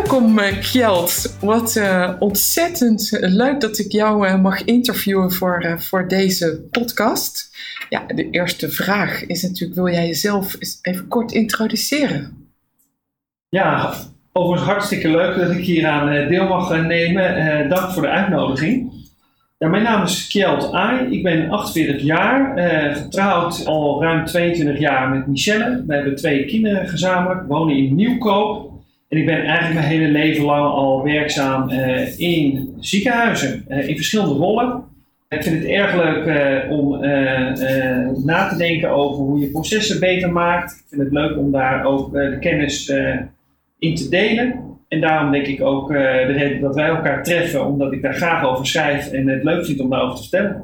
Welkom eh, Kjeld. Wat uh, ontzettend leuk dat ik jou uh, mag interviewen voor, voor deze podcast. Ja, de eerste vraag is natuurlijk, wil jij jezelf even kort introduceren? Ja, overigens hartstikke leuk dat ik hier aan deel mag nemen. dank voor de uitnodiging. Ja, mijn naam is Kjeld Aai. Ik ben 48 jaar, getrouwd al ruim 22 jaar met Michelle. We hebben twee kinderen gezamenlijk, wonen in Nieuwkoop. En ik ben eigenlijk mijn hele leven lang al werkzaam uh, in ziekenhuizen, uh, in verschillende rollen. Ik vind het erg leuk uh, om na te denken over hoe je processen beter maakt. Ik vind het leuk om daar ook de kennis in te delen. En daarom denk ik ook de reden dat wij elkaar treffen, omdat ik daar graag over schrijf en het leuk vind om daarover te vertellen.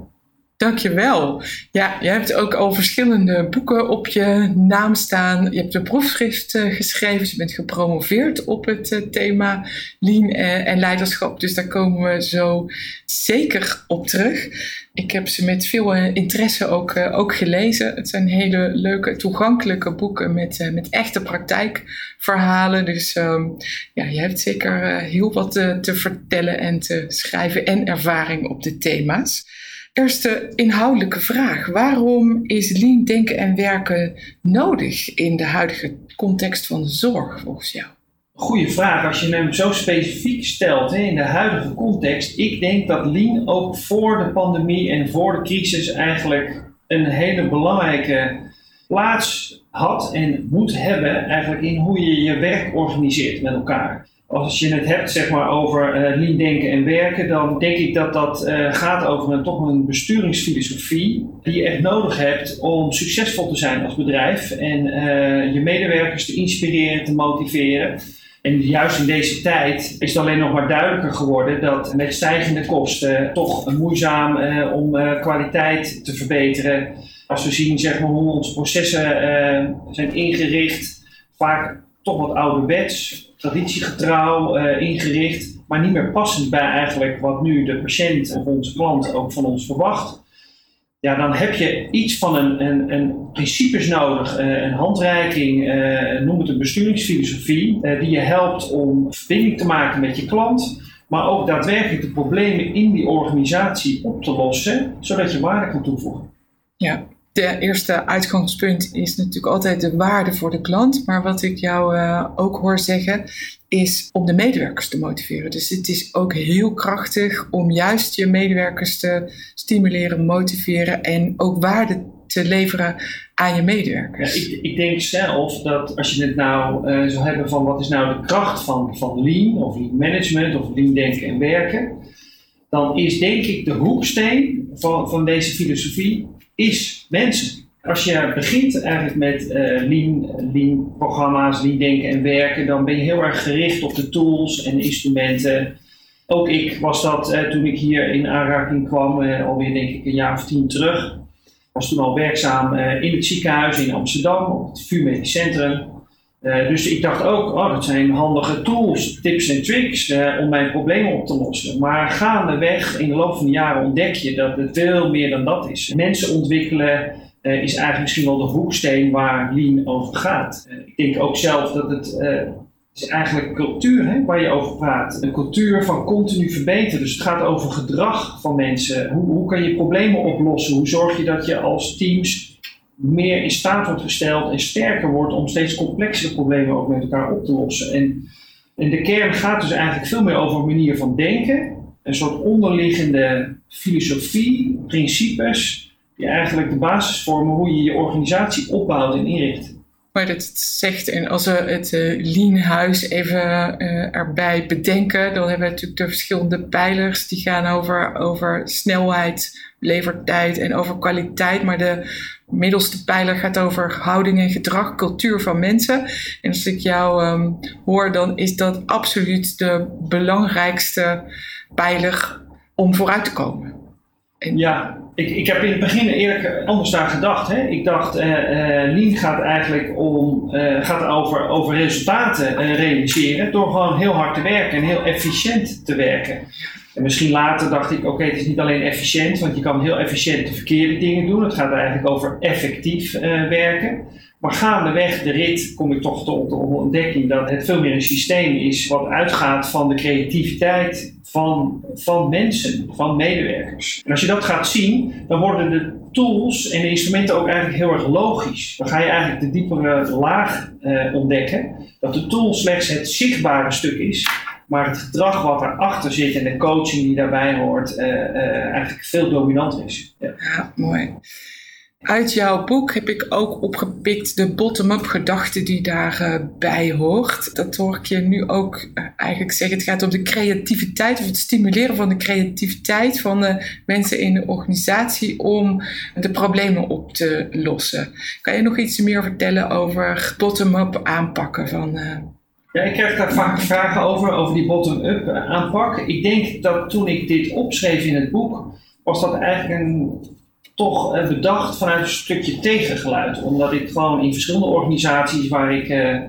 Dankjewel. Ja, je hebt ook al verschillende boeken op je naam staan. Je hebt een proefschrift uh, geschreven. Je bent gepromoveerd op het uh, thema lean uh, en leiderschap. Dus daar komen we zo zeker op terug. Ik heb ze met veel interesse ook, ook gelezen. Het zijn hele leuke, toegankelijke boeken met, met echte praktijkverhalen. Dus ehm, ja, je hebt zeker heel wat te vertellen en te schrijven en ervaring op de thema's. Eerste inhoudelijke vraag. Waarom is lean denken en werken nodig in de huidige context van de zorg volgens jou? Goeie vraag. Als je hem zo specifiek stelt hè, in de huidige context. Ik denk dat lean ook voor de pandemie en voor de crisis eigenlijk een hele belangrijke plaats had en moet hebben eigenlijk in hoe je je werk organiseert met elkaar als je het hebt zeg maar, over uh, lean denken en werken, dan denk ik dat dat uh, gaat over een, toch een besturingsfilosofie die je echt nodig hebt om succesvol te zijn als bedrijf en uh, je medewerkers te inspireren, te motiveren. En juist in deze tijd is het alleen nog maar duidelijker geworden dat met stijgende kosten toch moeizaam om kwaliteit te verbeteren. Als we zien zeg maar, hoe onze processen zijn ingericht, vaak toch wat ouderwets, traditiegetrouw uh, ingericht, maar niet meer passend bij eigenlijk wat nu de patiënt of onze klant ook van ons verwacht. Ja, dan heb je iets van een, een, een principes nodig, uh, een handreiking, uh, noem het een besturingsfilosofie, die je helpt om verbinding te maken met je klant, maar ook daadwerkelijk de problemen in die organisatie op te lossen, zodat je waarde kan toevoegen. Ja, de eerste uitgangspunt is natuurlijk altijd de waarde voor de klant. Maar wat ik jou uh, ook hoor zeggen, is om de medewerkers te motiveren. Dus het is ook heel krachtig om juist je medewerkers te stimuleren, motiveren en ook waarde te leveren aan je medewerkers. Ja, ik, ik, denk zelf dat als je het nou uh, zou hebben van wat is nou de kracht van, van lean of lean management of lean denken en werken, dan is denk ik de hoeksteen van, van deze filosofie is mensen. Als je begint eigenlijk met uh, lean, lean programma's, lean denken en werken, dan ben je heel erg gericht op de tools en instrumenten. Ook ik was dat uh, toen ik hier in aanraking kwam, alweer denk ik een jaar of tien terug. Was toen al werkzaam in het ziekenhuis in Amsterdam, op het VU Medisch Centrum. Dus ik dacht ook, oh, dat zijn handige tools, tips en tricks om mijn problemen op te lossen. Maar gaandeweg in de loop van de jaren ontdek je dat het veel meer dan dat is. Mensen ontwikkelen, uh, is eigenlijk misschien wel de hoeksteen waar Lean over gaat. Ik denk ook zelf dat het is eigenlijk cultuur hè, waar je over praat. Een cultuur van continu verbeteren. Dus het gaat over gedrag van mensen. Hoe, hoe kan je problemen oplossen? Hoe zorg je dat je als teams meer in staat wordt gesteld en sterker wordt om steeds complexere problemen ook met elkaar op te lossen? En, de kern gaat dus eigenlijk veel meer over een manier van denken. Een soort onderliggende filosofie, principes die eigenlijk de basis vormen hoe je je organisatie opbouwt en inricht. Maar dat zegt, en als we het uh, Lean Huis even uh, erbij bedenken, dan hebben we natuurlijk de verschillende pijlers die gaan over, over snelheid, levertijd en over kwaliteit. Maar de middelste pijler gaat over houding en gedrag, cultuur van mensen. En als ik jou um, hoor, dan is dat absoluut de belangrijkste pijler om vooruit te komen. Ja, ik, ik heb in het begin eerlijk anders daar gedacht. Hè. Ik dacht, uh, gaat eigenlijk om, uh, gaat over, over resultaten realiseren door gewoon heel hard te werken en heel efficiënt te werken. En misschien later dacht ik, oké, het is niet alleen efficiënt, want je kan heel efficiënt de verkeerde dingen doen. Het gaat eigenlijk over effectief werken. Maar gaandeweg de rit kom ik toch tot de ontdekking dat het veel meer een systeem is wat uitgaat van de creativiteit van, van mensen, van medewerkers. En als je dat gaat zien, dan worden de tools en de instrumenten ook eigenlijk heel erg logisch. Dan ga je eigenlijk de diepere laag eh, ontdekken, dat de tool slechts het zichtbare stuk is, maar het gedrag wat erachter zit en de coaching die daarbij hoort, uh, eigenlijk veel dominanter is. Ja, mooi. Uit jouw boek heb ik ook opgepikt de bottom-up gedachte die daarbij uh, hoort. Dat hoor ik je nu ook uh, eigenlijk zeggen. Het gaat om de creativiteit of het stimuleren van de creativiteit van de mensen in de organisatie om de problemen op te lossen. Kan je nog iets meer vertellen over bottom-up aanpakken van. Ja, ik krijg daar vaak vragen over, over die bottom-up aanpak. Ik denk dat toen ik dit opschreef in het boek, was dat eigenlijk een toch bedacht vanuit een stukje tegengeluid. Omdat ik gewoon in verschillende organisaties waar ik uh,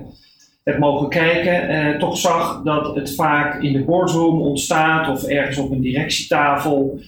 heb mogen kijken, uh, toch zag dat het vaak in de boardroom ontstaat of ergens op een directietafel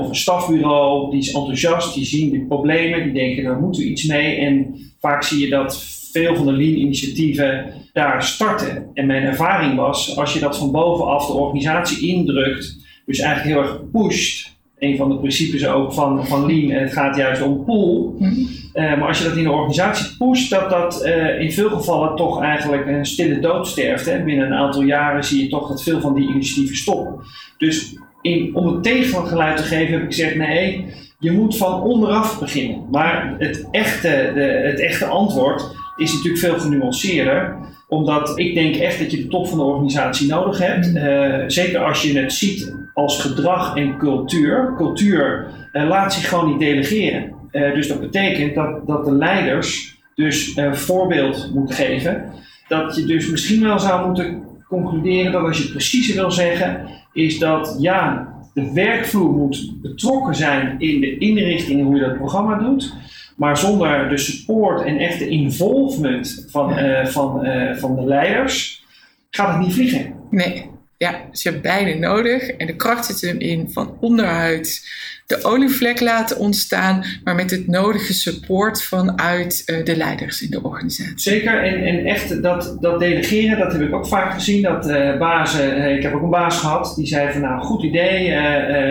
of een stafbureau. Die is enthousiast, die zien de problemen, die denken daar moeten we iets mee. En vaak zie je dat veel van de lean-initiatieven daar starten. En mijn ervaring was, als je dat van bovenaf de organisatie indrukt, dus eigenlijk heel erg pusht, een van de principes ook van, van Lean. En het gaat juist om pool. Mhm. Uh, maar als je dat in de organisatie pusht, dat dat uh, in veel gevallen toch eigenlijk een stille dood sterft. Hè. Binnen een aantal jaren zie je toch dat veel van die initiatieven stoppen. Dus in, om het tegengeluid te geven heb ik gezegd, nee, je moet van onderaf beginnen. Maar het echte, de, het echte antwoord is natuurlijk veel genuanceerder omdat ik denk echt dat je de top van de organisatie nodig hebt. Uh, zeker als je het ziet als gedrag en cultuur. Cultuur uh, laat zich gewoon niet delegeren. Uh, dus dat betekent dat, dat de leiders dus voorbeeld moeten geven. Dat je dus misschien wel zou moeten concluderen dat als je het preciezer wil zeggen, is dat ja, de werkvloer moet betrokken zijn in de inrichting hoe je dat programma doet. Maar zonder de support en echte involvement van, uh, van, uh, van de leiders gaat het niet vliegen. Nee, ja, dus je hebt beide nodig. En de kracht zit hem in van onderuit de olievlek laten ontstaan, maar met het nodige support vanuit uh, de leiders in de organisatie. Zeker, en, en echt dat, dat delegeren, dat heb ik ook vaak gezien. Dat uh, bazen, ik heb ook een baas gehad, die zei van nou, goed idee,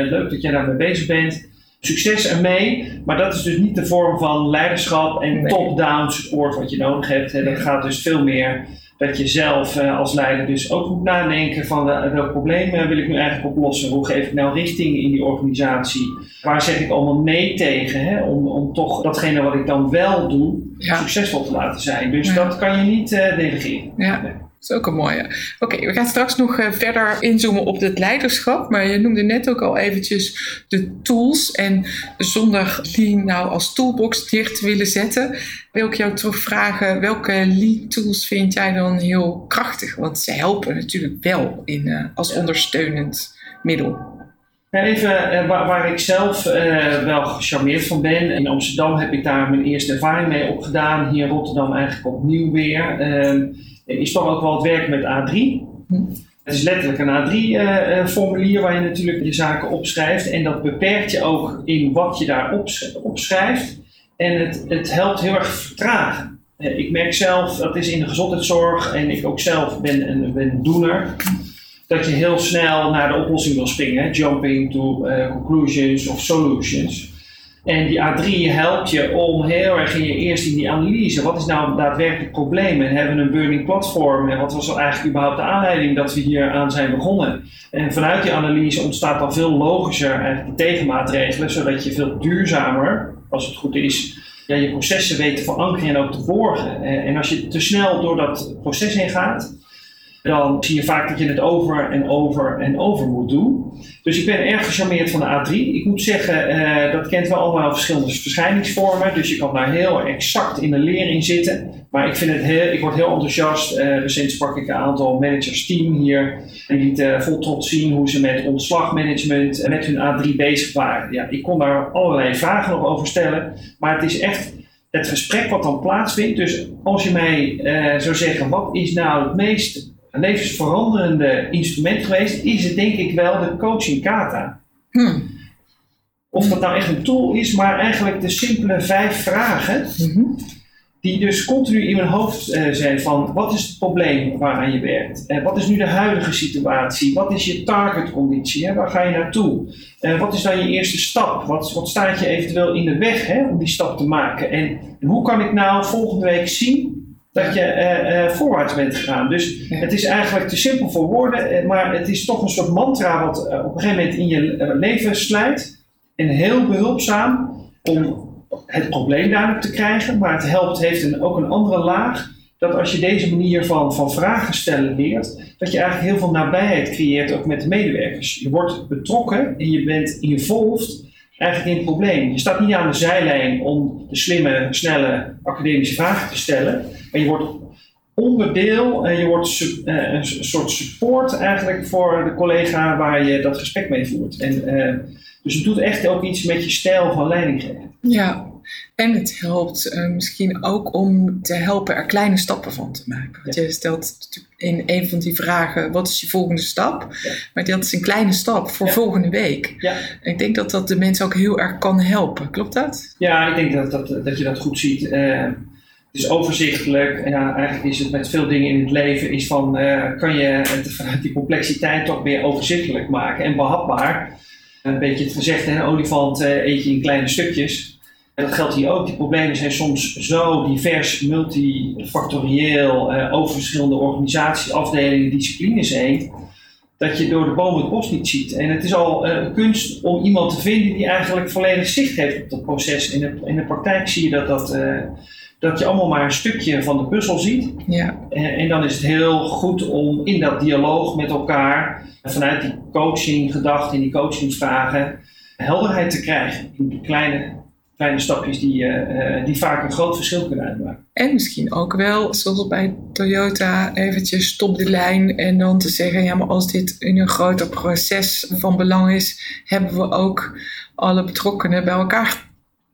leuk dat jij daarmee bezig bent succes ermee. Maar dat is dus niet de vorm van leiderschap en top-down support wat je nodig hebt. Dat gaat dus veel meer dat je zelf uh, als leider dus ook moet nadenken van uh, welk probleem uh, wil ik nu eigenlijk oplossen? Hoe geef ik nou richting in die organisatie? Waar zeg ik allemaal nee tegen? Hè? Om, om toch datgene wat ik dan wel doe, succesvol te laten zijn. Dus dat kan je niet delegeren. Ja. Dat is ook een mooie. Oké, we gaan straks nog uh, verder inzoomen op het leiderschap. Maar je noemde net ook al eventjes de tools. En zonder die nou als toolbox dicht te willen zetten, wil ik jou toch vragen: welke lead tools vind jij dan heel krachtig? Want ze helpen natuurlijk wel in, uh, als ondersteunend middel. Even waar, waar, ik zelf wel gecharmeerd van ben. In Amsterdam heb ik daar mijn eerste ervaring mee opgedaan. Hier in Rotterdam eigenlijk opnieuw weer ehm, is toch ook wel het werk met A3. Het is letterlijk een A3-formulier eh, eh, waar je natuurlijk je zaken opschrijft. En dat beperkt je ook in wat je daar opschrijft. En het, het helpt heel erg vertragen. Eh, ik merk zelf, dat is in de gezondheidszorg en ik ook zelf ben een, ben een doener, dat je heel snel naar de oplossing wil springen. Jumping to conclusions of solutions. En die A3 helpt je om heel erg in je eerst in die analyse. Wat is nou daadwerkelijk het probleem? En hebben we een burning platform? En wat was eigenlijk überhaupt de aanleiding dat we hier aan zijn begonnen? En vanuit die analyse ontstaat dan veel logischer eigenlijk de tegenmaatregelen, zodat je veel duurzamer, als het goed is, ja, je processen weet te verankeren en ook te borgen. En als je te snel door dat proces heen gaat, dan zie je vaak dat je het over en over en over moet doen. Dus ik ben erg gecharmeerd van de A3. Ik moet zeggen, uh, dat kent wel allemaal verschillende verschijningsvormen. Dus je kan daar heel exact in de leer in zitten. Maar ik, vind het heel, ik word heel enthousiast. Uh, recent sprak ik een aantal managers team hier. En die lieten vol trots zien hoe ze met ontslagmanagement met hun A3 bezig waren. Ja, ik kon daar allerlei vragen nog over stellen. Maar het is echt het gesprek wat dan plaatsvindt. Dus als je mij uh, zou zeggen, wat is nou het meest levensveranderende instrument geweest, is het denk ik wel de coaching kata. Hmm. Of dat nou echt een tool is, maar eigenlijk de simpele vijf vragen, mm die dus continu in mijn hoofd uh, zijn van wat is het probleem waaraan je werkt? Uh, wat is nu de huidige situatie? Wat is je targetconditie? Hè? Waar ga je naartoe? Uh, wat is dan je eerste stap? Wat, wat staat je eventueel in de weg hè, om die stap te maken? En, en hoe kan ik nou volgende week zien dat je uh, uh, voorwaarts bent gegaan. Dus het is eigenlijk te simpel voor woorden, eh, maar het is toch een soort mantra wat uh, op een gegeven moment in je leven slijt. En heel behulpzaam om het probleem duidelijk te krijgen, maar het helpt, heeft een, ook een andere laag. Dat als je deze manier van, van vragen stellen leert, dat je eigenlijk heel veel nabijheid creëert ook met de medewerkers. Je wordt betrokken en je bent involved eigenlijk het probleem. Je staat niet aan de zijlijn om de slimme, snelle academische vragen te stellen, maar je wordt onderdeel en je wordt eh, een soort support eigenlijk voor de collega waar je dat gesprek mee voert. En, uh, dus het doet echt ook iets met je stijl van leidinggeven. Ja, en het helpt uh, misschien ook om te helpen er kleine stappen van te maken. Want je stelt in een van die vragen, wat is je volgende stap? Ja. Maar dat is een kleine stap voor ja. volgende week. Ja. En ik denk dat dat de mensen ook heel erg kan helpen. Klopt dat? Ja, ik denk dat, dat, dat je dat goed ziet. Uh, het is overzichtelijk. En ja, eigenlijk is het met veel dingen in het leven, is van, uh, kan je het vanuit die complexiteit toch weer overzichtelijk maken en behapbaar. Een beetje het gezegde, een olifant eet je in kleine stukjes. En dat geldt hier ook. Die problemen zijn soms zo divers, multifactorieel, uh, over verschillende organisaties, afdelingen, disciplines heen, dat je door de bomen het bos niet ziet. En het is al uh, kunst om iemand te vinden die eigenlijk volledig zicht heeft op dat proces. In de, in de praktijk zie je dat, dat, uh, dat je allemaal maar een stukje van de puzzel ziet. Ja. En, en dan is het heel goed om in dat dialoog met elkaar, vanuit die coaching gedachten en die coachingsvragen, helderheid te krijgen in die kleine kleine stapjes die, uh, die vaak een groot verschil kunnen uitmaken. En misschien ook wel, zoals bij Toyota, eventjes stop de lijn en dan te zeggen, ja, maar als dit in een groter proces van belang is, hebben we ook alle betrokkenen bij elkaar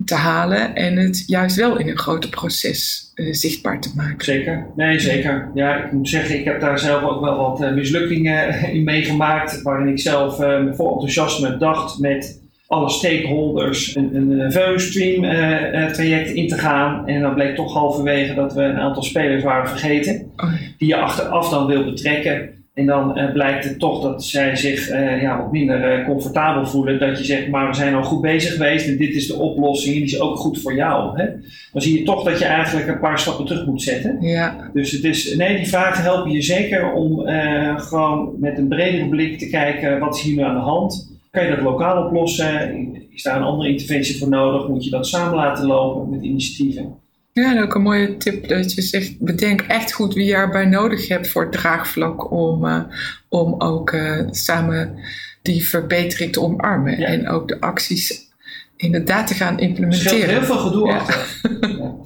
te halen en het juist wel in een groter proces uh, zichtbaar te maken. Zeker, nee zeker. Ja, ik moet zeggen, ik heb daar zelf ook wel wat uh, mislukkingen in meegemaakt, waarin ik zelf uh, vol enthousiasme dacht met alle stakeholders een, een VEU-stream uh, traject in te gaan. En dan bleek toch halverwege dat we een aantal spelers waren vergeten, oh. die je achteraf dan wil betrekken. En dan uh, blijkt het toch dat zij zich uh, ja, wat minder comfortabel voelen. Dat je zegt, maar we zijn al goed bezig geweest en dit is de oplossing en die is ook goed voor jou. Hè? Dan zie je toch dat je eigenlijk een paar stappen terug moet zetten. Ja. Dus het is, nee, die vragen helpen je zeker om gewoon met een bredere blik te kijken, wat is hier nu aan de hand? Kan je dat lokaal oplossen? Is daar een andere interventie voor nodig? Moet je dat samen laten lopen met initiatieven? Ja, en ook een mooie tip dat je zegt, bedenk echt goed wie je erbij nodig hebt voor het draagvlak om, uh, om ook uh, samen die verbetering te omarmen en ook de acties inderdaad te gaan implementeren. Er heel veel gedoe ja.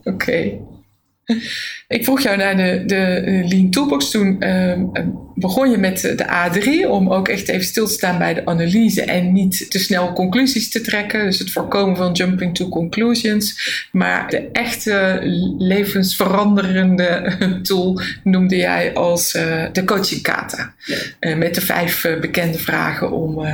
Oké. Okay. Ik vroeg jou naar de, de Lean Toolbox. Toen uh, begon je met de A3 om ook echt even stil te staan bij de analyse en niet te snel conclusies te trekken. Dus het voorkomen van jumping to conclusions. Maar de echte levensveranderende tool noemde jij als uh, de coaching kata. Ja. Uh, met de vijf uh, bekende vragen om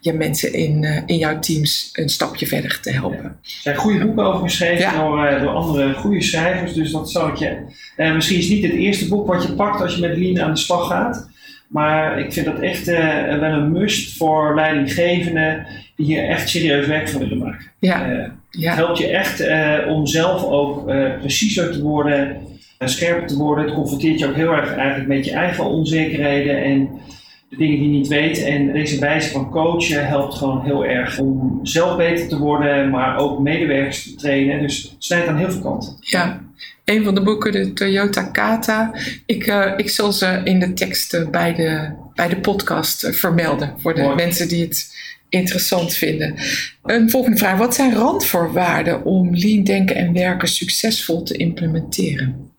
je mensen in, in jouw teams een stapje verder te helpen. Ja. Er zijn goede boeken over geschreven ja. door, door andere goede schrijvers. Dus dat zou ik je misschien is niet het eerste boek wat je pakt als je met Lean aan de slag gaat. Maar ik vind dat echt uh, wel een must voor leidinggevenden die hier echt serieus werk van willen maken. Ja. Uh, ja. Het helpt je echt om zelf ook preciezer te worden, scherper te worden. Het confronteert je ook heel erg eigenlijk met je eigen onzekerheden en de dingen die je niet weet. En deze wijze van coachen helpt gewoon heel erg om zelf beter te worden, maar ook medewerkers te trainen. Dus het snijdt aan heel veel kanten. Ja, een van de boeken, de Toyota Kata. Ik, uh, ik zal ze in de tekst bij de, bij de podcast vermelden voor de mensen die het interessant vinden. Een volgende vraag. Wat zijn randvoorwaarden om lean denken en werken succesvol te implementeren?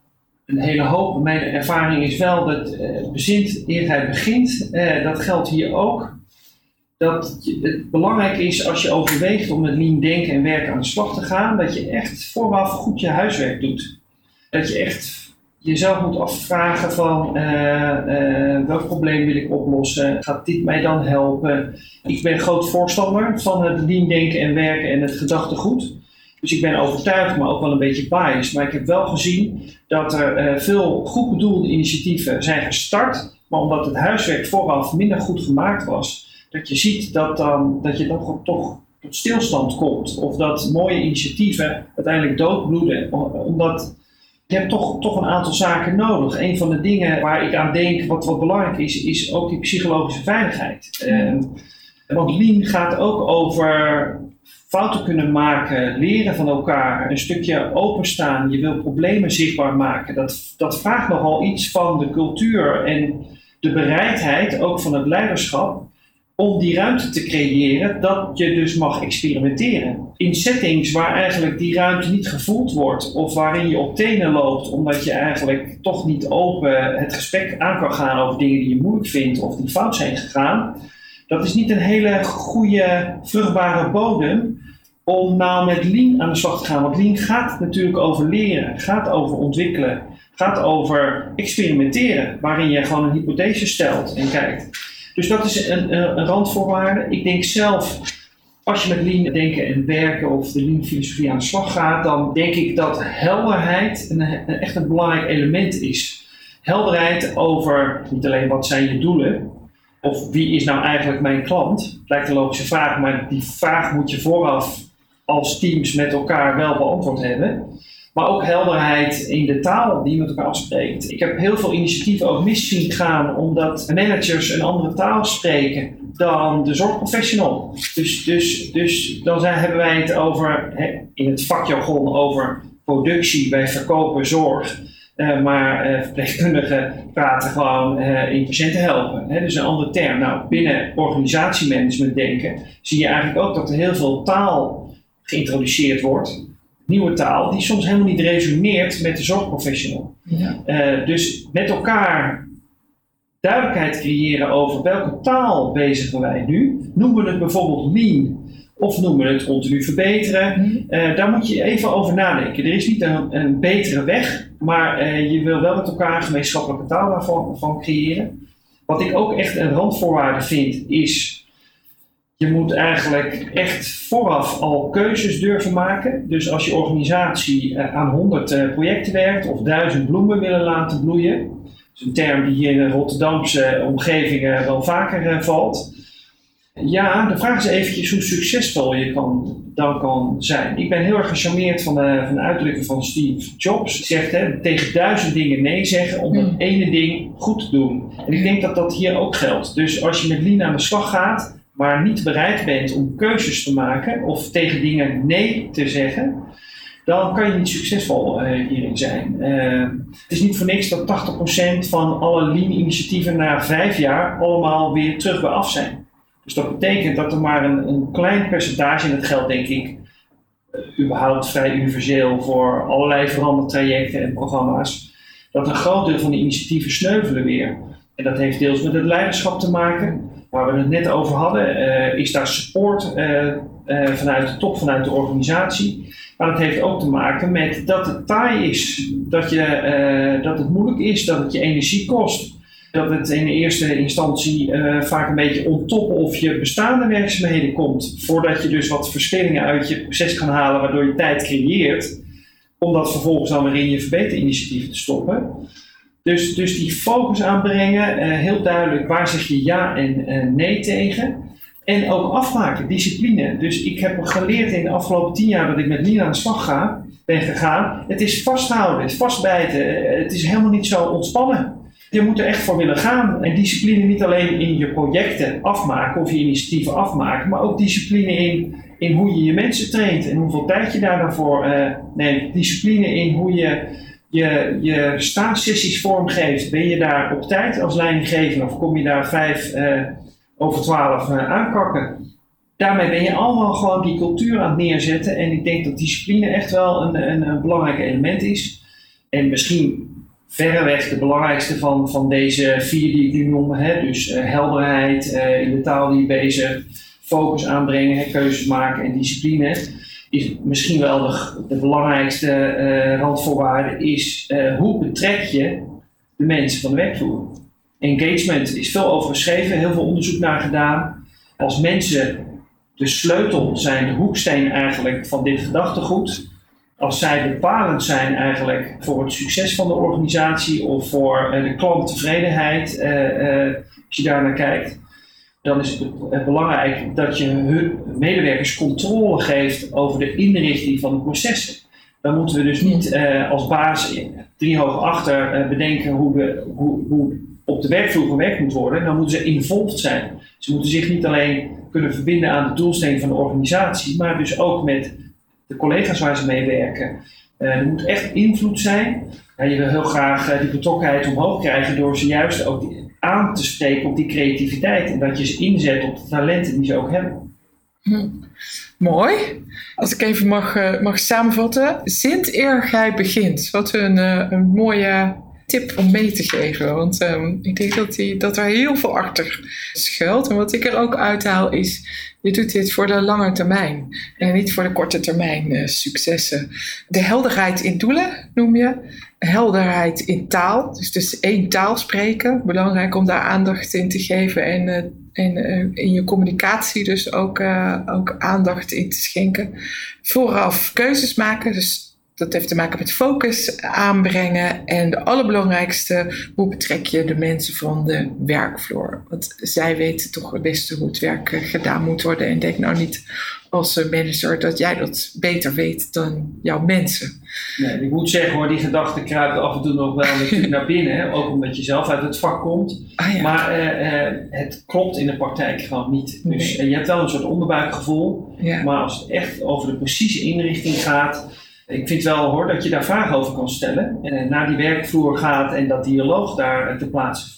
Een hele hoop. Mijn ervaring is wel dat uh, bezint eer hij begint. Uh, dat geldt hier ook. Dat het belangrijk is als je overweegt om met lean denken en werken aan de slag te gaan, dat je echt vooraf goed je huiswerk doet. Dat je echt jezelf moet afvragen van uh, uh, welk probleem wil ik oplossen? Gaat dit mij dan helpen? Ik ben groot voorstander van het lean denken en werken en het gedachtegoed. Dus ik ben overtuigd, maar ook wel een beetje biased. Maar ik heb wel gezien dat er uh, veel goed bedoelde initiatieven zijn gestart. Maar omdat het huiswerk vooraf minder goed gemaakt was, dat je ziet dat, dan, dat je dan toch tot stilstand komt. Of dat mooie initiatieven uiteindelijk doodbloeden. Omdat je hebt toch, toch een aantal zaken nodig. Een van de dingen waar ik aan denk, wat, wat belangrijk is, is ook die psychologische veiligheid. Uh, want Lean gaat ook over fouten kunnen maken, leren van elkaar, een stukje openstaan. Je wil problemen zichtbaar maken. Dat, dat vraagt nogal iets van de cultuur en de bereidheid, ook van het leiderschap, om die ruimte te creëren dat je dus mag experimenteren. In settings waar eigenlijk die ruimte niet gevoeld wordt of waarin je op tenen loopt omdat je eigenlijk toch niet open het gesprek aan kan gaan over dingen die je moeilijk vindt of die fout zijn gegaan. Dat is niet een hele goede, vruchtbare bodem om nou met Lean aan de slag te gaan. Want Lean gaat natuurlijk over leren, gaat over ontwikkelen, gaat over experimenteren, waarin je gewoon een hypothese stelt en kijkt. Dus dat is een, een randvoorwaarde. Ik denk zelf, als je met lean denken en werken of de lean filosofie aan de slag gaat, dan denk ik dat helderheid een, echt een belangrijk element is. Helderheid over niet alleen wat zijn je doelen, of wie is nou eigenlijk mijn klant? Lijkt een logische vraag, maar die vraag moet je vooraf als teams met elkaar wel beantwoord hebben. Maar ook helderheid in de taal die je met elkaar afspreekt. Ik heb heel veel initiatieven ook mis zien gaan omdat managers een andere taal spreken dan de zorgprofessional. Dus, dus, dus dan zijn, hebben wij het over, in het vakjargon over productie, bij verkopen zorg. Uh, maar uh, verpleegkundigen praten gewoon uh, in patiënten helpen. Dus een andere term. Nou, binnen organisatiemanagement denken zie je eigenlijk ook dat er heel veel taal geïntroduceerd wordt nieuwe taal die soms helemaal niet resoneert met de zorgprofessional. Ja. Uh, dus met elkaar duidelijkheid creëren over welke taal bezigen wij nu. Noemen we het bijvoorbeeld lean of noemen we het continu verbeteren. Uh, daar moet je even over nadenken. Er is niet een, een betere weg, maar uh, je wil wel met elkaar een gemeenschappelijke taal daarvan van creëren. Wat ik ook echt een randvoorwaarde vind, is je moet eigenlijk echt vooraf al keuzes durven maken. Dus als je organisatie eh, aan 100 eh, projecten werkt of 1000 bloemen willen laten bloeien, dat is een term die hier in de Rotterdamse omgevingen wel vaker eh, valt. Ja, de vraag is eventjes hoe succesvol je kan, dan kan zijn. Ik ben heel erg gecharmeerd van de, van de uitdrukking van Steve Jobs. Hij zegt hè, tegen duizend dingen nee zeggen om het hmm. ene ding goed te doen. En ik denk dat dat hier ook geldt. Dus als je met Lean aan de slag gaat, maar niet bereid bent om keuzes te maken of tegen dingen nee te zeggen, dan kan je niet succesvol uh, hierin zijn. Uh, het is niet voor niks dat 80% van alle lean-initiatieven na vijf jaar allemaal weer terug bij af zijn. Dus dat betekent dat er maar een, een klein percentage, en dat geldt denk ik uh, überhaupt vrij universeel voor allerlei verandertrajecten en programma's, dat een groot deel van die initiatieven sneuvelen weer. En dat heeft deels met het leiderschap te maken, waar we het net over hadden, uh, is daar support uh, uh, vanuit de top, vanuit de organisatie. Maar het heeft ook te maken met dat het taai is, dat, je, dat het moeilijk is, dat het je energie kost. Dat het in eerste instantie vaak een beetje onttoppen of je bestaande werkzaamheden komt, voordat je dus wat verschillingen uit je proces kan halen, waardoor je tijd creëert, om dat vervolgens dan weer in je verbeterinitiatieven te stoppen. Dus, dus die focus aanbrengen, uh, heel duidelijk waar zeg je ja en uh, nee tegen. En ook afmaken, discipline. Dus ik heb geleerd in de afgelopen tien jaar dat ik met Nina aan de slag ga, ben gegaan. Het is vasthouden, het is vastbijten. Eh, het is helemaal niet zo ontspannen. Je moet er echt voor willen gaan. En discipline niet alleen in je projecten afmaken of je initiatieven afmaken, maar ook discipline in, in hoe je je mensen traint en hoeveel tijd je daar neemt. Discipline in hoe je je, je staafsessies vormgeeft, ben je daar op tijd als leidinggever of kom je daar vijf uh, over twaalf uh, aankakken? Daarmee ben je allemaal gewoon die cultuur aan het neerzetten. En ik denk dat discipline echt wel een, een, belangrijk element is. En misschien verreweg de belangrijkste van, van deze vier die ik nu noem. Hè? Dus uh, helderheid in de taal die je bezig, focus aanbrengen, keuzes maken en discipline is misschien wel de, de belangrijkste uh, randvoorwaarde, is uh, hoe betrek je de mensen van de werkvloer. Engagement is veel over geschreven, heel veel onderzoek naar gedaan. Als mensen de sleutel zijn, de hoeksteen eigenlijk van dit gedachtegoed, als zij bepalend zijn eigenlijk voor het succes van de organisatie of voor uh, de klanttevredenheid, als je daar naar kijkt, dan is het belangrijk dat je hun medewerkers controle geeft over de inrichting van de processen. Dan moeten we dus niet uh, als baas drie hoog achter uh, bedenken hoe, we, hoe, hoe op de werkvloer gewerkt moet worden. Dan moeten ze involved zijn. Ze moeten zich niet alleen kunnen verbinden aan de doelstelling van de organisatie, maar dus ook met de collega's waar ze mee werken. Uh, er moet echt invloed zijn. Ja, je wil heel graag die betrokkenheid omhoog krijgen door ze juist ook die, aan te spreken op die creativiteit. En dat je ze inzet op de talenten die ze ook hebben. Hm. Mooi. Als ik even mag, uh, mag samenvatten. Sint eer gij begint. Wat een, uh, een mooie tip om mee te geven. Want um, ik denk dat, die, dat er heel veel achter schuilt. En wat ik er ook uithaal is, je doet dit voor de lange termijn. En niet voor de korte termijn uh, successen. De helderheid in doelen noem je. Helderheid in taal. Dus, dus één taal spreken. Belangrijk om daar aandacht in te geven. En, uh, en uh, in je communicatie dus ook, ook aandacht in te schenken. Vooraf keuzes maken. Dus dat heeft te maken met focus aanbrengen. En de allerbelangrijkste, hoe betrek je de mensen van de werkvloer? Want zij weten toch het beste hoe het werk eh, gedaan moet worden. En denk nou niet als manager dat jij dat beter weet dan jouw mensen. Nee, ik moet zeggen hoor, die gedachte kruipt af en toe nog wel natuurlijk naar binnen. Hè? Ook omdat je zelf uit het vak komt. Ah, ja. Maar uh, uh, het klopt in de praktijk gewoon niet. Dus nee. je hebt wel een soort onderbuikgevoel. Ja. Maar als het echt over de precieze inrichting gaat ik vind wel hoor dat je daar vragen over kan stellen. En naar die werkvloer gaat en dat dialoog daar te plaatsen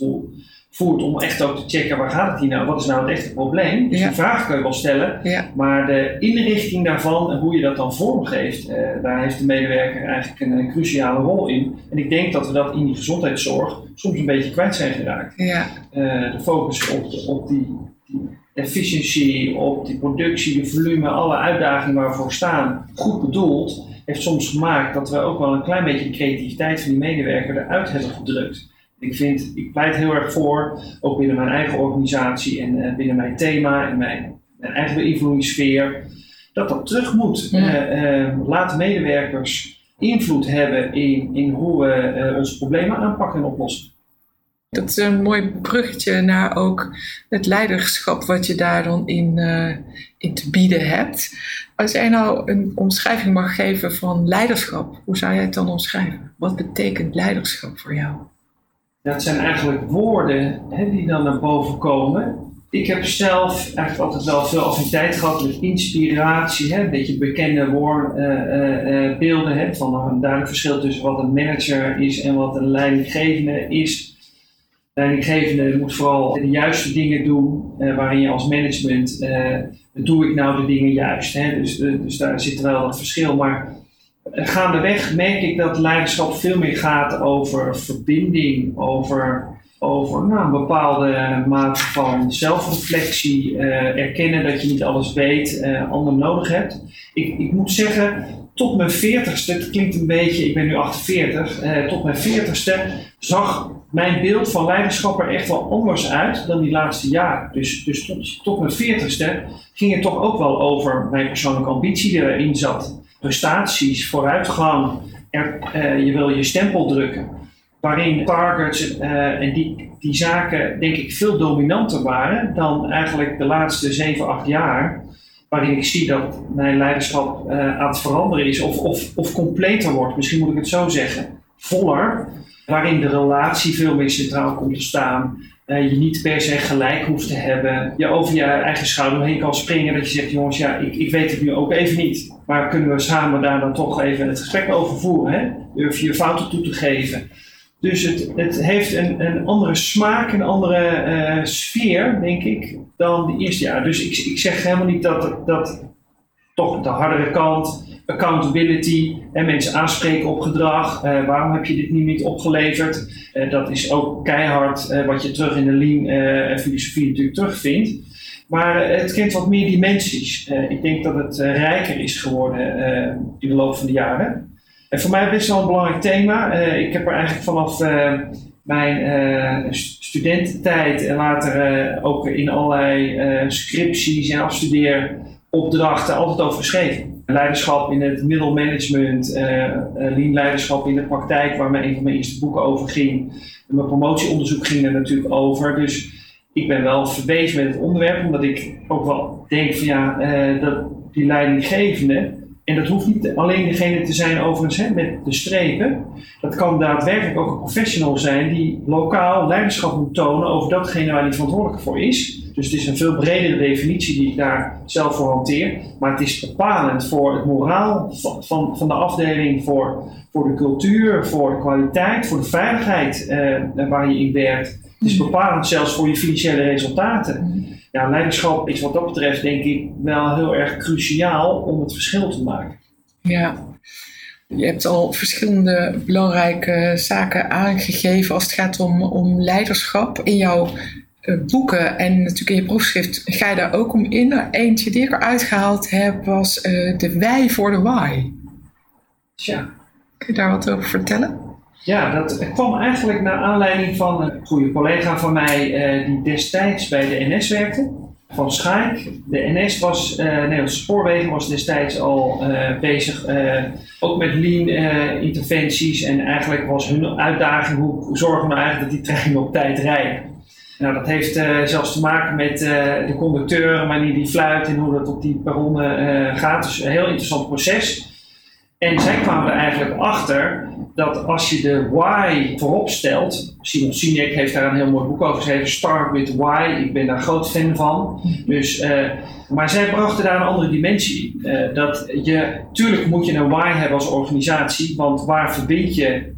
voert. Om echt ook te checken waar gaat het hier nou? Wat is nou het echte probleem? Dus Ja. die vraag kun je wel stellen. Ja. Maar de inrichting daarvan en hoe je dat dan vormgeeft, eh, daar heeft de medewerker eigenlijk een, een cruciale rol in. En ik denk dat we dat in die gezondheidszorg soms een beetje kwijt zijn geraakt. Ja, Eh, de focus op, de- op die, die efficiëntie, op die productie, de volume, alle uitdagingen waar we voor staan, goed bedoeld, heeft soms gemaakt dat we ook wel een klein beetje creativiteit van die medewerker eruit hebben gedrukt. Ik vind, ik pleit heel erg voor, ook binnen mijn eigen organisatie en eh, binnen mijn thema en mijn, mijn eigen beïnvloedingssfeer, dat dat terug moet. Ja. Eh, eh, laat medewerkers invloed hebben in, in hoe we onze problemen aanpakken en oplossen. Dat is een mooi bruggetje naar ook het leiderschap wat je daar dan in, eh, in te bieden hebt. Als jij nou een omschrijving mag geven van leiderschap, hoe zou jij het dan omschrijven? Wat betekent leiderschap voor jou? Dat zijn eigenlijk woorden hè, die dan naar boven komen. Ik heb zelf eigenlijk altijd wel veel affiniteit gehad met inspiratie. Hè, een beetje bekende woordbeelden hè, van een duidelijk verschil tussen wat een manager is en wat een leidinggevende is. Leidinggevende moet vooral de juiste dingen doen, eh, waarin je als management, eh, doe ik nou de dingen juist. Hè? Dus, eh, dus daar zit wel dat verschil. Maar gaandeweg merk ik dat leiderschap veel meer gaat over verbinding, over, over nou, een bepaalde mate van zelfreflectie, eh, erkennen dat je niet alles weet, eh anderen nodig hebt. Ik, ik moet zeggen, tot mijn 40ste, het klinkt een beetje, ik ben nu 48, eh, tot mijn 40ste zag mijn beeld van leiderschap er echt wel anders uit dan die laatste jaren. Dus, dus tot, tot mijn 40ste ging het toch ook wel over mijn persoonlijke ambitie die erin zat. Prestaties, vooruitgang, er, eh, je wil je stempel drukken. Waarin targets eh, en die, die zaken denk ik veel dominanter waren dan eigenlijk de laatste 7, 8 jaar. Waarin ik zie dat mijn leiderschap eh, aan het veranderen is of, of, of completer wordt. Misschien moet ik het zo zeggen. Voller. Waarin de relatie veel meer centraal komt te staan. Uh, je niet per se gelijk hoeft te hebben. Je over je eigen schouder heen kan springen. Dat je zegt, jongens, ja, ik, ik weet het nu ook even niet. Maar kunnen we samen daar dan toch even het gesprek over voeren? Hè? Durf je fouten toe te geven? Dus het, het heeft een, een andere smaak, een andere uh, sfeer, denk ik, dan de eerste jaar. Dus ik, ik zeg helemaal niet dat, dat toch de hardere kant, accountability, en mensen aanspreken op gedrag. Uh, waarom heb je dit nu niet opgeleverd? Uh, dat is ook keihard wat je terug in de lean filosofie natuurlijk terugvindt. Maar het kent wat meer dimensies. ik denk dat het rijker is geworden in de loop van de jaren. En voor mij best wel een belangrijk thema. Ik heb er eigenlijk vanaf mijn studententijd en later ook in allerlei scripties en afstudeeropdrachten altijd over geschreven. Leiderschap in het middelmanagement, lean leiderschap in de praktijk, waar mijn, een van mijn eerste boeken over ging. Mijn promotieonderzoek ging er natuurlijk over. Dus ik ben wel verwezen met het onderwerp, omdat ik ook wel denk van ja, dat die leidinggevende en dat hoeft niet alleen degene te zijn overigens hè, met de strepen. Dat kan daadwerkelijk ook een professional zijn die lokaal leiderschap moet tonen over datgene waar hij verantwoordelijk voor is. Dus het is een veel bredere definitie die ik daar zelf voor hanteer. Maar het is bepalend voor het moraal van, van, van de afdeling, voor, voor de cultuur, voor de kwaliteit, voor de veiligheid eh, waar je in werkt. Het is bepalend zelfs voor je financiële resultaten ja, leiderschap is wat dat betreft denk ik wel heel erg cruciaal om het verschil te maken. Ja, je hebt al verschillende belangrijke zaken aangegeven als het gaat om, om leiderschap. In jouw boeken en natuurlijk in je proefschrift ga je daar ook om in. Eentje die ik eruit gehaald heb was uh, de wij voor de why. Tja. Kun je daar wat over vertellen? Ja, dat kwam eigenlijk naar aanleiding van een goede collega van mij uh, die destijds bij de NS werkte. Van Schaik. De NS was, uh, Nederlandse Spoorwegen was destijds al bezig, ook met lean interventies. En eigenlijk was hun uitdaging, hoe zorgen we nou eigenlijk dat die treinen op tijd rijden. Nou, dat heeft zelfs te maken met de conducteur, wanneer die fluit en hoe dat op die perronnen gaat. Dus een heel interessant proces. En zij kwamen er eigenlijk achter dat als je de why voorop stelt, Simon Sinek heeft daar een heel mooi boek over geschreven, Start with Why, ik ben daar groot fan van. Dus, maar zij brachten daar een andere dimensie. Uh, dat je, tuurlijk moet je een why hebben als organisatie, want waar verbind je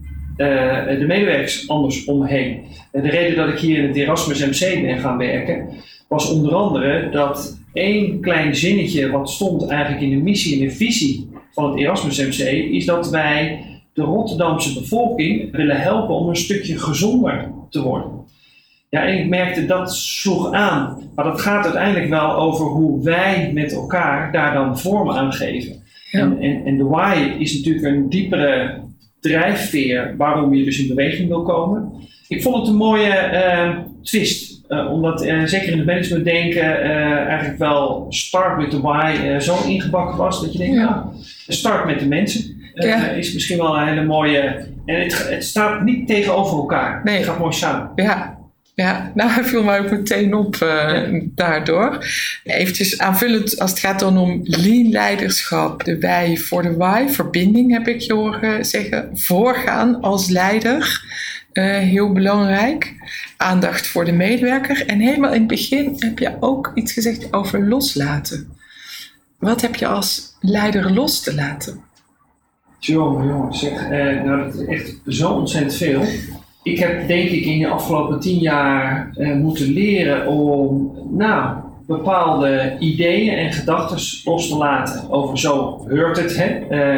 de medewerkers anders omheen? de reden dat ik hier in het Erasmus MC ben gaan werken, was onder andere dat één klein zinnetje wat stond eigenlijk in de missie en de visie van het Erasmus MC, is dat wij de Rotterdamse bevolking willen helpen om een stukje gezonder te worden. Ja, en ik merkte dat sloeg aan. Maar dat gaat uiteindelijk wel over hoe wij met elkaar daar dan vorm aan geven. En, en, en de why is natuurlijk een diepere drijfveer waarom je dus in beweging wil komen. Ik vond het een mooie uh, twist. Uh, omdat uh, zeker in het management denken eigenlijk wel start with the why zo ingebakken was. Dat je denkt, ja. nou, start met de mensen ja. is misschien wel een hele mooie. En het, het staat niet tegenover elkaar. Nee. Het gaat mooi samen. Ja, ja, nou hij viel mij ook meteen op uh, daardoor. Eventjes aanvullend als het gaat dan om lean leiderschap, de wij voor de why, verbinding heb ik je horen zeggen, voorgaan als leider, uh, heel belangrijk. Aandacht voor de medewerker en helemaal in het begin heb je ook iets gezegd over loslaten. Wat heb je als leider los te laten? Jongen, jongen, zeg, eh, nou dat is echt zo ontzettend veel. Ik heb denk ik in de afgelopen tien jaar eh, moeten leren om nou, bepaalde ideeën en gedachten los te laten. Over zo hoort het, hè?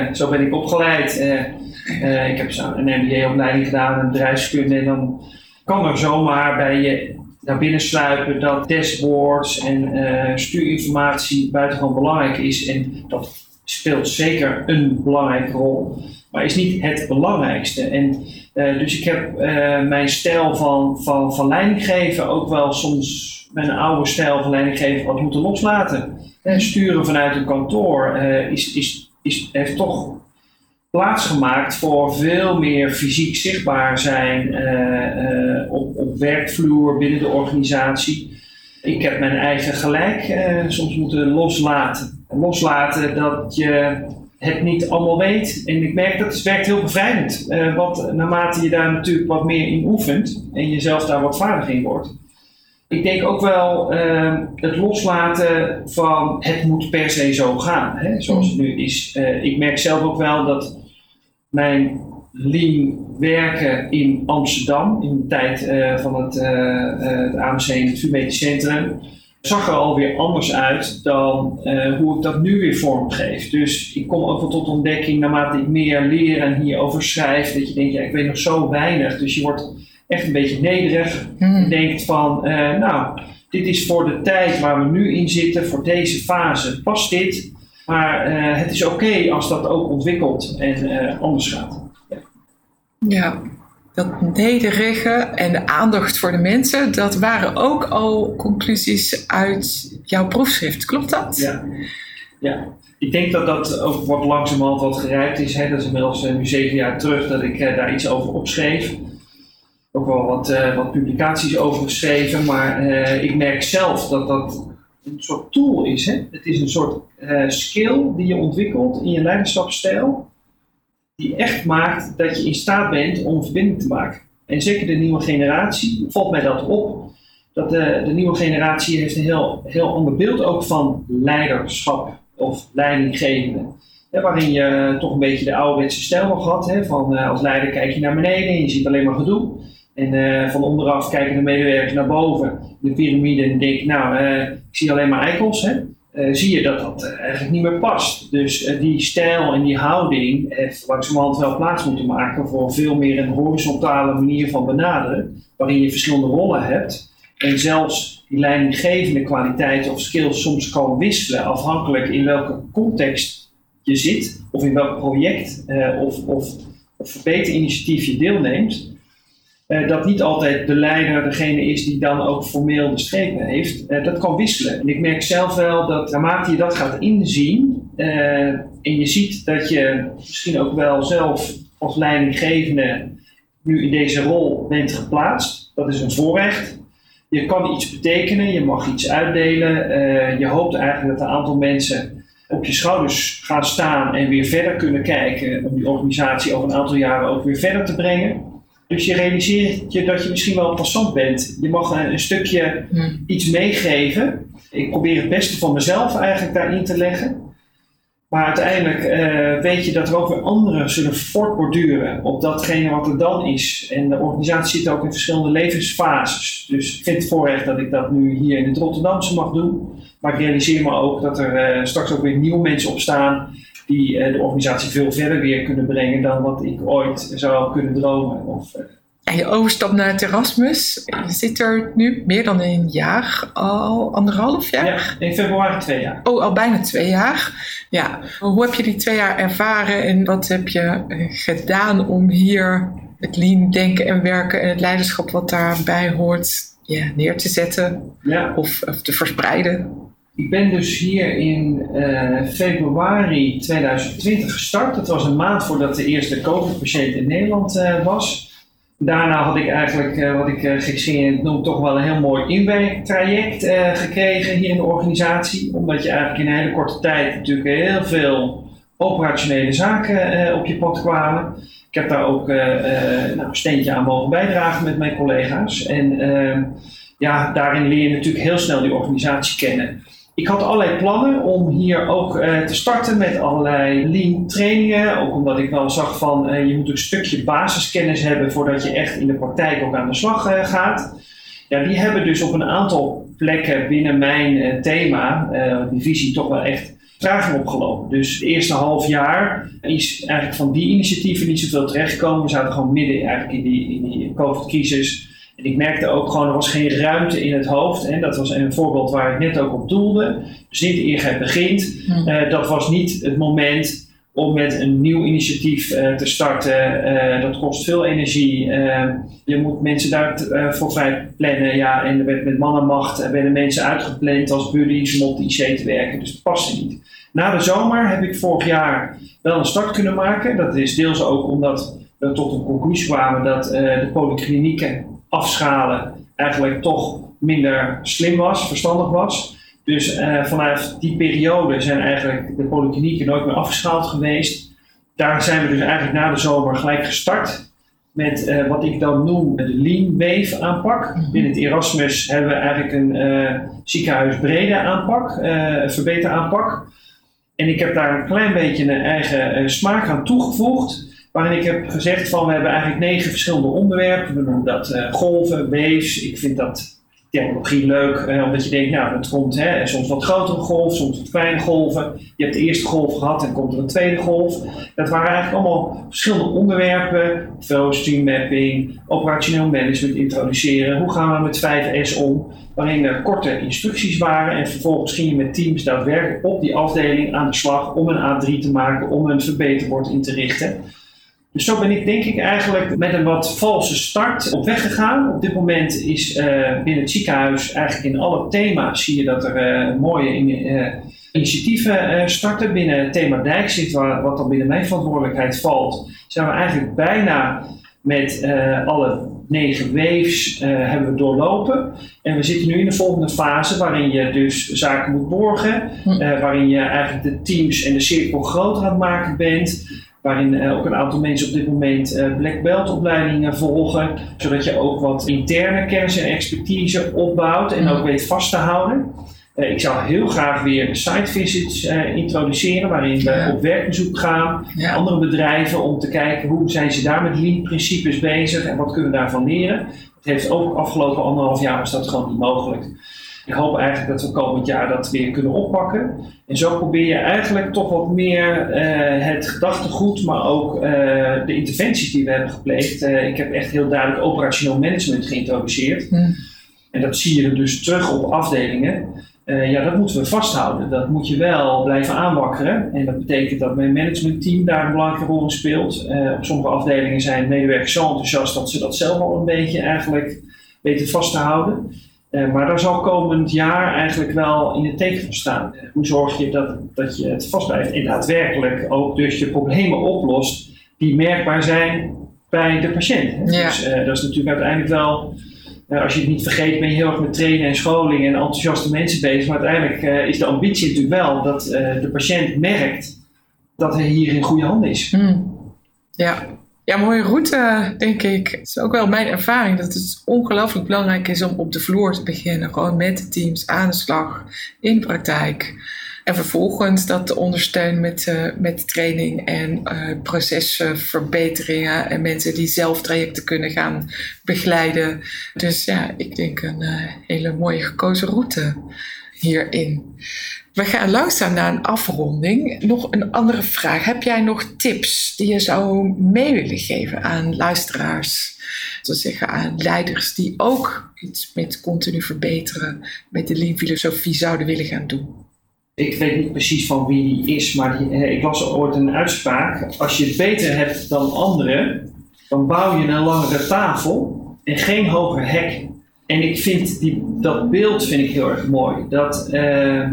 Uh, zo ben ik opgeleid. Uh, ik heb een MBA-opleiding gedaan in bedrijfskunde. En dan kan er zomaar bij je naar binnen sluipen dat dashboards en stuurinformatie buitengewoon belangrijk is. En dat speelt zeker een belangrijke rol, maar is niet het belangrijkste. En, uh, dus ik heb uh, mijn stijl van, van, van leidinggeven ook wel soms mijn oude stijl van leidinggeven wat moeten loslaten. Uh, sturen vanuit een kantoor is, is, is, heeft toch plaatsgemaakt voor veel meer fysiek zichtbaar zijn op, op werkvloer binnen de organisatie. Ik heb mijn eigen gelijk soms moeten loslaten loslaten dat je het niet allemaal weet. En ik merk dat het werkt heel bevrijdend. Uh, want naarmate je daar natuurlijk wat meer in oefent en jezelf daar wat vaardiger in wordt. Ik denk ook wel uh, het loslaten van het moet per se zo gaan, hè, zoals het nu is. Uh, ik merk zelf ook wel dat mijn lean werken in Amsterdam, in de tijd uh, van het, het AMC en het VU Medisch Centrum, zag er alweer anders uit dan uh, hoe ik dat nu weer vormgeef. Dus ik kom ook wel tot ontdekking naarmate ik meer leer en hierover schrijf, dat je denkt, ja, ik weet nog zo weinig. Dus je wordt echt een beetje nederig. Mm. Je denkt van, uh, nou, dit is voor de tijd waar we nu in zitten, voor deze fase past dit. Maar uh, het is oké okay als dat ook ontwikkelt en anders gaat. Ja. ja dat nederige en de aandacht voor de mensen, dat waren ook al conclusies uit jouw proefschrift. Klopt dat? Ja. ja. Ik denk dat dat ook wat langzamerhand wat gerijpt is. Hè. Dat is inmiddels uh, nu zeven jaar terug dat ik uh, daar iets over opschreef. Ook wel wat, uh, wat publicaties over geschreven. Maar ik merk zelf dat dat een soort tool is. Hè. Het is een soort skill die je ontwikkelt in je leiderschapsstijl die echt maakt dat je in staat bent om verbinding te maken. En zeker de nieuwe generatie, valt mij dat op, dat de, de nieuwe generatie heeft een heel, heel ander beeld ook van leiderschap of leidinggevende. waarin je toch een beetje de ouderwetse stijl nog had. Hè, van uh, als leider kijk je naar beneden en je ziet alleen maar gedoe. En uh, van onderaf kijken de medewerkers naar boven, de piramide, en denk nou, uh, ik zie alleen maar eikels. Hè. Uh, zie je dat dat uh, eigenlijk niet meer past. Dus uh, die stijl en die houding heeft langzamerhand wel plaats moeten maken voor veel meer een horizontale manier van benaderen, waarin je verschillende rollen hebt en zelfs die leidinggevende kwaliteiten of skills soms kan wisselen afhankelijk in welke context je zit of in welk project of, of, of verbeterinitiatief je deelneemt. Uh, dat niet altijd de leider degene is die dan ook formeel de strepen heeft. Uh, dat kan wisselen. En ik merk zelf wel dat naarmate je dat gaat inzien uh, en je ziet dat je misschien ook wel zelf als leidinggevende nu in deze rol bent geplaatst, dat is een voorrecht. Je kan iets betekenen, je mag iets uitdelen. je hoopt eigenlijk dat een aantal mensen op je schouders gaan staan en weer verder kunnen kijken om die organisatie over een aantal jaren ook weer verder te brengen. Dus je realiseert je dat je misschien wel een passant bent. Je mag een, een stukje hmm. iets meegeven. Ik probeer het beste van mezelf eigenlijk daarin te leggen. Maar uiteindelijk uh, weet je dat er ook weer anderen zullen voortborduren op datgene wat er dan is. En de organisatie zit ook in verschillende levensfases. Dus ik vind het voorrecht dat ik dat nu hier in het Rotterdamse mag doen. Maar ik realiseer me ook dat er uh, straks ook weer nieuwe mensen opstaan die uh, de organisatie veel verder weer kunnen brengen dan wat ik ooit zou kunnen dromen. Of, en je overstap naar het Erasmus, je zit er nu meer dan een jaar, al anderhalf jaar? Ja, in februari twee jaar. Oh, al bijna twee jaar. Ja, hoe heb je die twee jaar ervaren en wat heb je eh, gedaan om hier het lean denken en werken en het leiderschap wat daarbij hoort ja, neer te zetten ja. of, of te verspreiden? Ik ben dus hier in uh, februari 2020 gestart. Dat was een maand voordat de eerste COVID-patiënt in Nederland uh, was. Daarna had ik eigenlijk, uh, wat ik uh, noem, toch wel een heel mooi inwerktraject gekregen hier in de organisatie. Omdat je eigenlijk in een hele korte tijd natuurlijk heel veel operationele zaken op je pad kwamen. Ik heb daar ook nou, een steentje aan mogen bijdragen met mijn collega's. En ehm, ja, daarin leer je natuurlijk heel snel die organisatie kennen ik had allerlei plannen om hier ook uh, te starten met allerlei lean trainingen. Ook omdat ik wel zag van uh, je moet een stukje basiskennis hebben voordat je echt in de praktijk ook aan de slag uh, gaat. Ja, die hebben dus op een aantal plekken binnen mijn thema, die visie, toch wel echt traging opgelopen. Dus het eerste half jaar is eigenlijk van die initiatieven niet zoveel terechtgekomen. We zaten gewoon midden eigenlijk in die, in die COVID-crisis. En ik merkte ook gewoon, er was geen ruimte in het hoofd. En dat was een voorbeeld waar ik net ook op doelde. Dus niet ingreep begint. Uh, dat was niet het moment om met een nieuw initiatief uh, te starten. Uh, dat kost veel energie. je moet mensen daarvoor vrij plannen. Ja, en er werd met mannenmacht werden mensen uitgepland als buddies om op de IC te werken. Dus dat paste niet. Na de zomer heb ik vorig jaar wel een start kunnen maken. Dat is deels ook omdat we tot een conclusie kwamen dat de polyklinieken afschalen eigenlijk toch minder slim was, verstandig was. Dus uh, vanaf die periode zijn eigenlijk de polyklinieken nooit meer afgeschaald geweest. Daar zijn we dus eigenlijk na de zomer gelijk gestart met uh, wat ik dan noem de Lean Wave aanpak. Mhm. Binnen het Erasmus hebben we eigenlijk een uh, ziekenhuisbrede aanpak, uh, verbeteraanpak. En ik heb daar een klein beetje een eigen smaak aan toegevoegd. Waarin ik heb gezegd van we hebben eigenlijk negen verschillende onderwerpen. We noemen dat golven, waves. Ik vind dat technologie leuk, eh, omdat je denkt, nou, het komt hè, soms wat grotere golven, soms wat kleine golven. Je hebt de eerste golf gehad en komt er een tweede golf. Dat waren eigenlijk allemaal verschillende onderwerpen. Flow, stream mapping, operationeel management introduceren. Hoe gaan we met 5S om? Waarin er korte instructies waren en vervolgens ging je met teams daadwerkelijk op die afdeling aan de slag om een A3 te maken, om een verbeterbord in te richten. Dus zo ben ik denk ik eigenlijk met een wat valse start op weg gegaan. Op dit moment is uh, binnen het ziekenhuis eigenlijk in alle thema's zie je dat er uh, mooie in, uh, initiatieven starten. Binnen het thema Dijkzicht, waar, wat dan binnen mijn verantwoordelijkheid valt, zijn we eigenlijk bijna met alle negen waves hebben we doorlopen. En we zitten nu in de volgende fase waarin je dus zaken moet borgen. Hm. waarin je eigenlijk de teams en de cirkel groter aan het maken bent waarin uh, ook een aantal mensen op dit moment uh, black belt opleidingen volgen, zodat je ook wat interne kennis en expertise opbouwt en ook weet vast te houden. Uh, ik zou heel graag weer site visits introduceren, waarin we op werkbezoek gaan, ja. andere bedrijven, om te kijken hoe zijn ze daar met lean principes bezig en wat kunnen we daarvan leren. Het heeft ook afgelopen anderhalf jaar was dat gewoon niet mogelijk. Ik hoop eigenlijk dat we komend jaar dat weer kunnen oppakken. En zo probeer je eigenlijk toch wat meer uh, het gedachtegoed, maar ook uh, de interventies die we hebben gepleegd. Uh, ik heb echt heel duidelijk operationeel management geïntroduceerd. Hmm. En dat zie je dus terug op afdelingen. ja, dat moeten we vasthouden. Dat moet je wel blijven aanwakkeren. En dat betekent dat mijn managementteam daar een belangrijke rol in speelt. op sommige afdelingen zijn medewerkers zo enthousiast dat ze dat zelf al een beetje eigenlijk weten vast te houden. Uh, maar daar zal komend jaar eigenlijk wel in het teken van staan. Hoe zorg je dat, dat je het vastblijft en daadwerkelijk ook dus je problemen oplost die merkbaar zijn bij de patiënt. Ja. Dus uh, dat is natuurlijk uiteindelijk wel, uh, als je het niet vergeet, ben je heel erg met trainen en scholing en enthousiaste mensen bezig. Maar uiteindelijk is de ambitie natuurlijk wel dat de patiënt merkt dat hij hier in goede handen is. Hmm. Ja, ja, mooie route, denk ik. Het is ook wel mijn ervaring dat het ongelooflijk belangrijk is om op de vloer te beginnen. Gewoon met de teams aan de slag, in de praktijk. En vervolgens dat te ondersteunen met, uh, met training en uh, procesverbeteringen en mensen die zelf trajecten kunnen gaan begeleiden. Dus ja, ik denk een uh, hele mooie gekozen route hierin. We gaan langzaam naar een afronding. Nog een andere vraag. Heb jij nog tips die je zou mee willen geven aan luisteraars? Zou zeggen aan leiders die ook iets met continu verbeteren, met de lean filosofie zouden willen gaan doen? Ik weet niet precies van wie die is, maar eh, ik las ooit een uitspraak. Als je het beter hebt dan anderen, dan bouw je een langere tafel en geen hoger hek. En ik vind die, dat beeld vind ik heel erg mooi. Dat uh,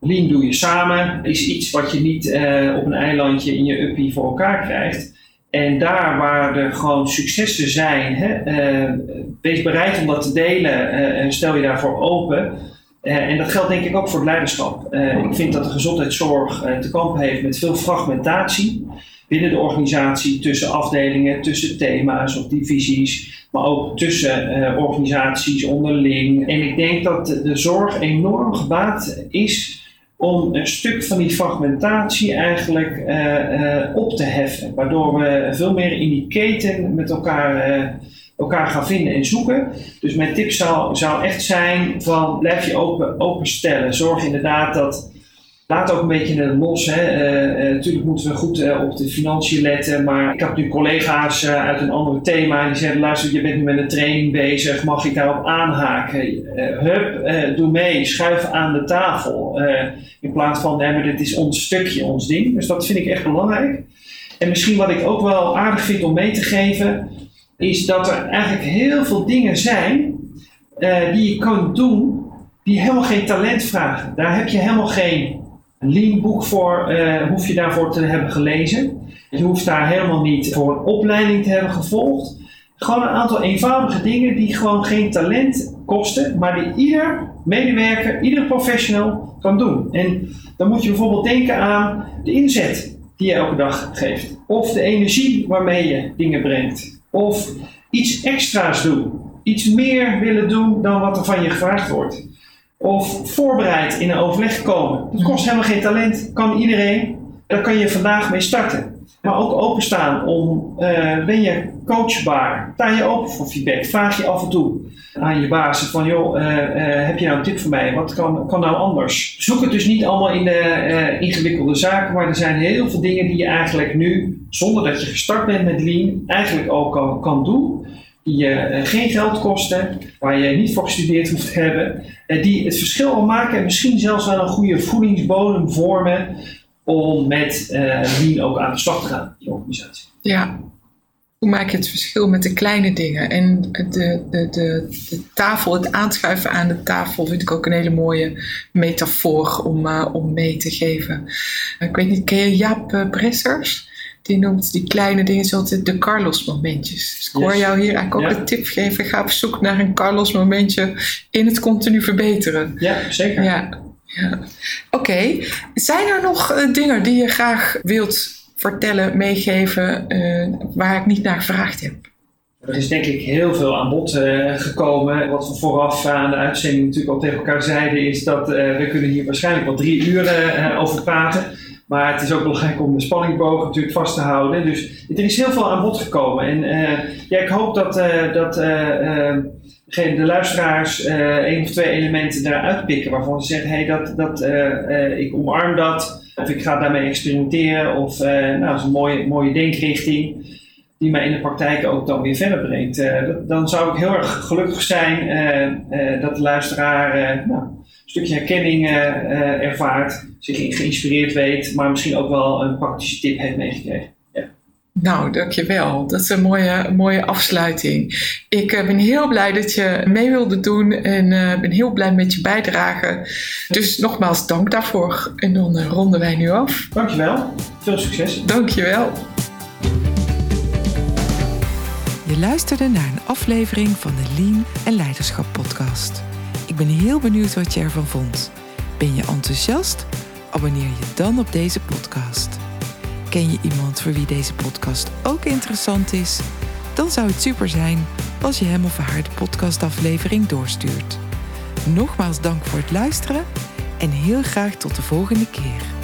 lean doe je samen, is iets wat je niet uh, op een eilandje in je uppie voor elkaar krijgt. En daar waar er gewoon successen zijn, hè, uh, wees bereid om dat te delen en stel je daarvoor open. en dat geldt denk ik ook voor het leiderschap. ik vind dat de gezondheidszorg te kampen heeft met veel fragmentatie binnen de organisatie, tussen afdelingen, tussen thema's of divisies, maar ook tussen organisaties onderling. En ik denk dat de zorg enorm gebaat is om een stuk van die fragmentatie eigenlijk uh, uh, op te heffen, waardoor we veel meer in die keten met elkaar elkaar gaan vinden en zoeken. Dus mijn tip zou, zou echt zijn van blijf je open, openstellen. Zorg inderdaad dat laat ook een beetje los. Hè. Uh, uh, natuurlijk moeten we goed uh, op de financiën letten. Maar ik heb nu collega's uit een ander thema. Die zeggen: luister, je bent nu met een training bezig. Mag ik daarop aanhaken? hup, doe mee. Schuif aan de tafel. in plaats van: nee, maar dit is ons stukje, ons ding. Dus dat vind ik echt belangrijk. En misschien wat ik ook wel aardig vind om mee te geven. Is dat er eigenlijk heel veel dingen zijn die je kan doen. Die helemaal geen talent vragen. Daar heb je helemaal geen een lean boek voor, uh, hoef je daarvoor te hebben gelezen. Je hoeft daar helemaal niet voor een opleiding te hebben gevolgd. Gewoon een aantal eenvoudige dingen die gewoon geen talent kosten, maar die ieder medewerker, ieder professional kan doen. En dan moet je bijvoorbeeld denken aan de inzet die je elke dag geeft, of de energie waarmee je dingen brengt, of iets extra's doen, iets meer willen doen dan wat er van je gevraagd wordt. Of voorbereid in een overleg komen. Dat kost helemaal geen talent, kan iedereen. Daar kan je vandaag mee starten. Maar ook openstaan om, uh, ben je coachbaar? Sta je open voor feedback? Vraag je af en toe aan je baas van, joh, uh, uh, heb je nou een tip voor mij? Wat kan, kan nou anders? Zoek het dus niet allemaal in de ingewikkelde zaken, maar er zijn heel veel dingen die je eigenlijk nu, zonder dat je gestart bent met Lean, eigenlijk ook kan doen. Die je geen geld kosten, waar je niet voor gestudeerd hoeft te hebben, die het verschil al maken en misschien zelfs wel een goede voedingsbodem vormen om met uh, Lean ook aan de slag te gaan je organisatie. Ja, hoe maak je het verschil met de kleine dingen? En de, de, de, tafel, het aanschuiven aan de tafel vind ik ook een hele mooie metafoor om, uh, om mee te geven. Ik weet niet, ken je Jaap Bressers? Die noemt die kleine dingen zoals de Carlos-momentjes. Dus ik hoor jou hier eigenlijk ook Ja. de tip geven. Ga op zoek naar een Carlos-momentje in het continu verbeteren. Ja, zeker. Ja, ja. Oké. Zijn er nog eh, dingen die je graag wilt vertellen, meegeven, eh, waar ik niet naar gevraagd heb? Er is denk ik heel veel aan bod eh, gekomen. Wat we vooraf aan de uitzending natuurlijk al tegen elkaar zeiden, is dat we kunnen hier waarschijnlijk wel drie uur over praten. Maar het is ook belangrijk om de spanningboog natuurlijk vast te houden. Dus er is heel veel aan bod gekomen. En eh, ja, ik hoop dat, eh, dat eh, de luisteraars één of twee elementen eruit pikken waarvan ze zeggen, hey, dat, dat, ik omarm dat. Of ik ga daarmee experimenteren. Of nou, dat een mooie, mooie denkrichting die mij in de praktijk ook dan weer verder brengt. Dan zou ik heel erg gelukkig zijn dat de luisteraar nou, stukje herkenning eh, eh, ervaart, zich geïnspireerd weet, maar misschien ook wel een praktische tip heeft meegekregen. Nou, dankjewel. Dat is een mooie, mooie afsluiting. Ik eh, ben heel blij dat je mee wilde doen en eh, ben heel blij met je bijdrage. Dus nogmaals dank daarvoor. En dan ronden wij nu af. Dankjewel, veel succes. Dankjewel. Je luisterde naar een aflevering van de Lean en Leiderschap podcast. Ik ben heel benieuwd wat je ervan vond. Ben je enthousiast? Abonneer je dan op deze podcast. Ken je iemand voor wie deze podcast ook interessant is? Dan zou het super zijn als je hem of haar de podcastaflevering doorstuurt. Nogmaals dank voor het luisteren en heel graag tot de volgende keer.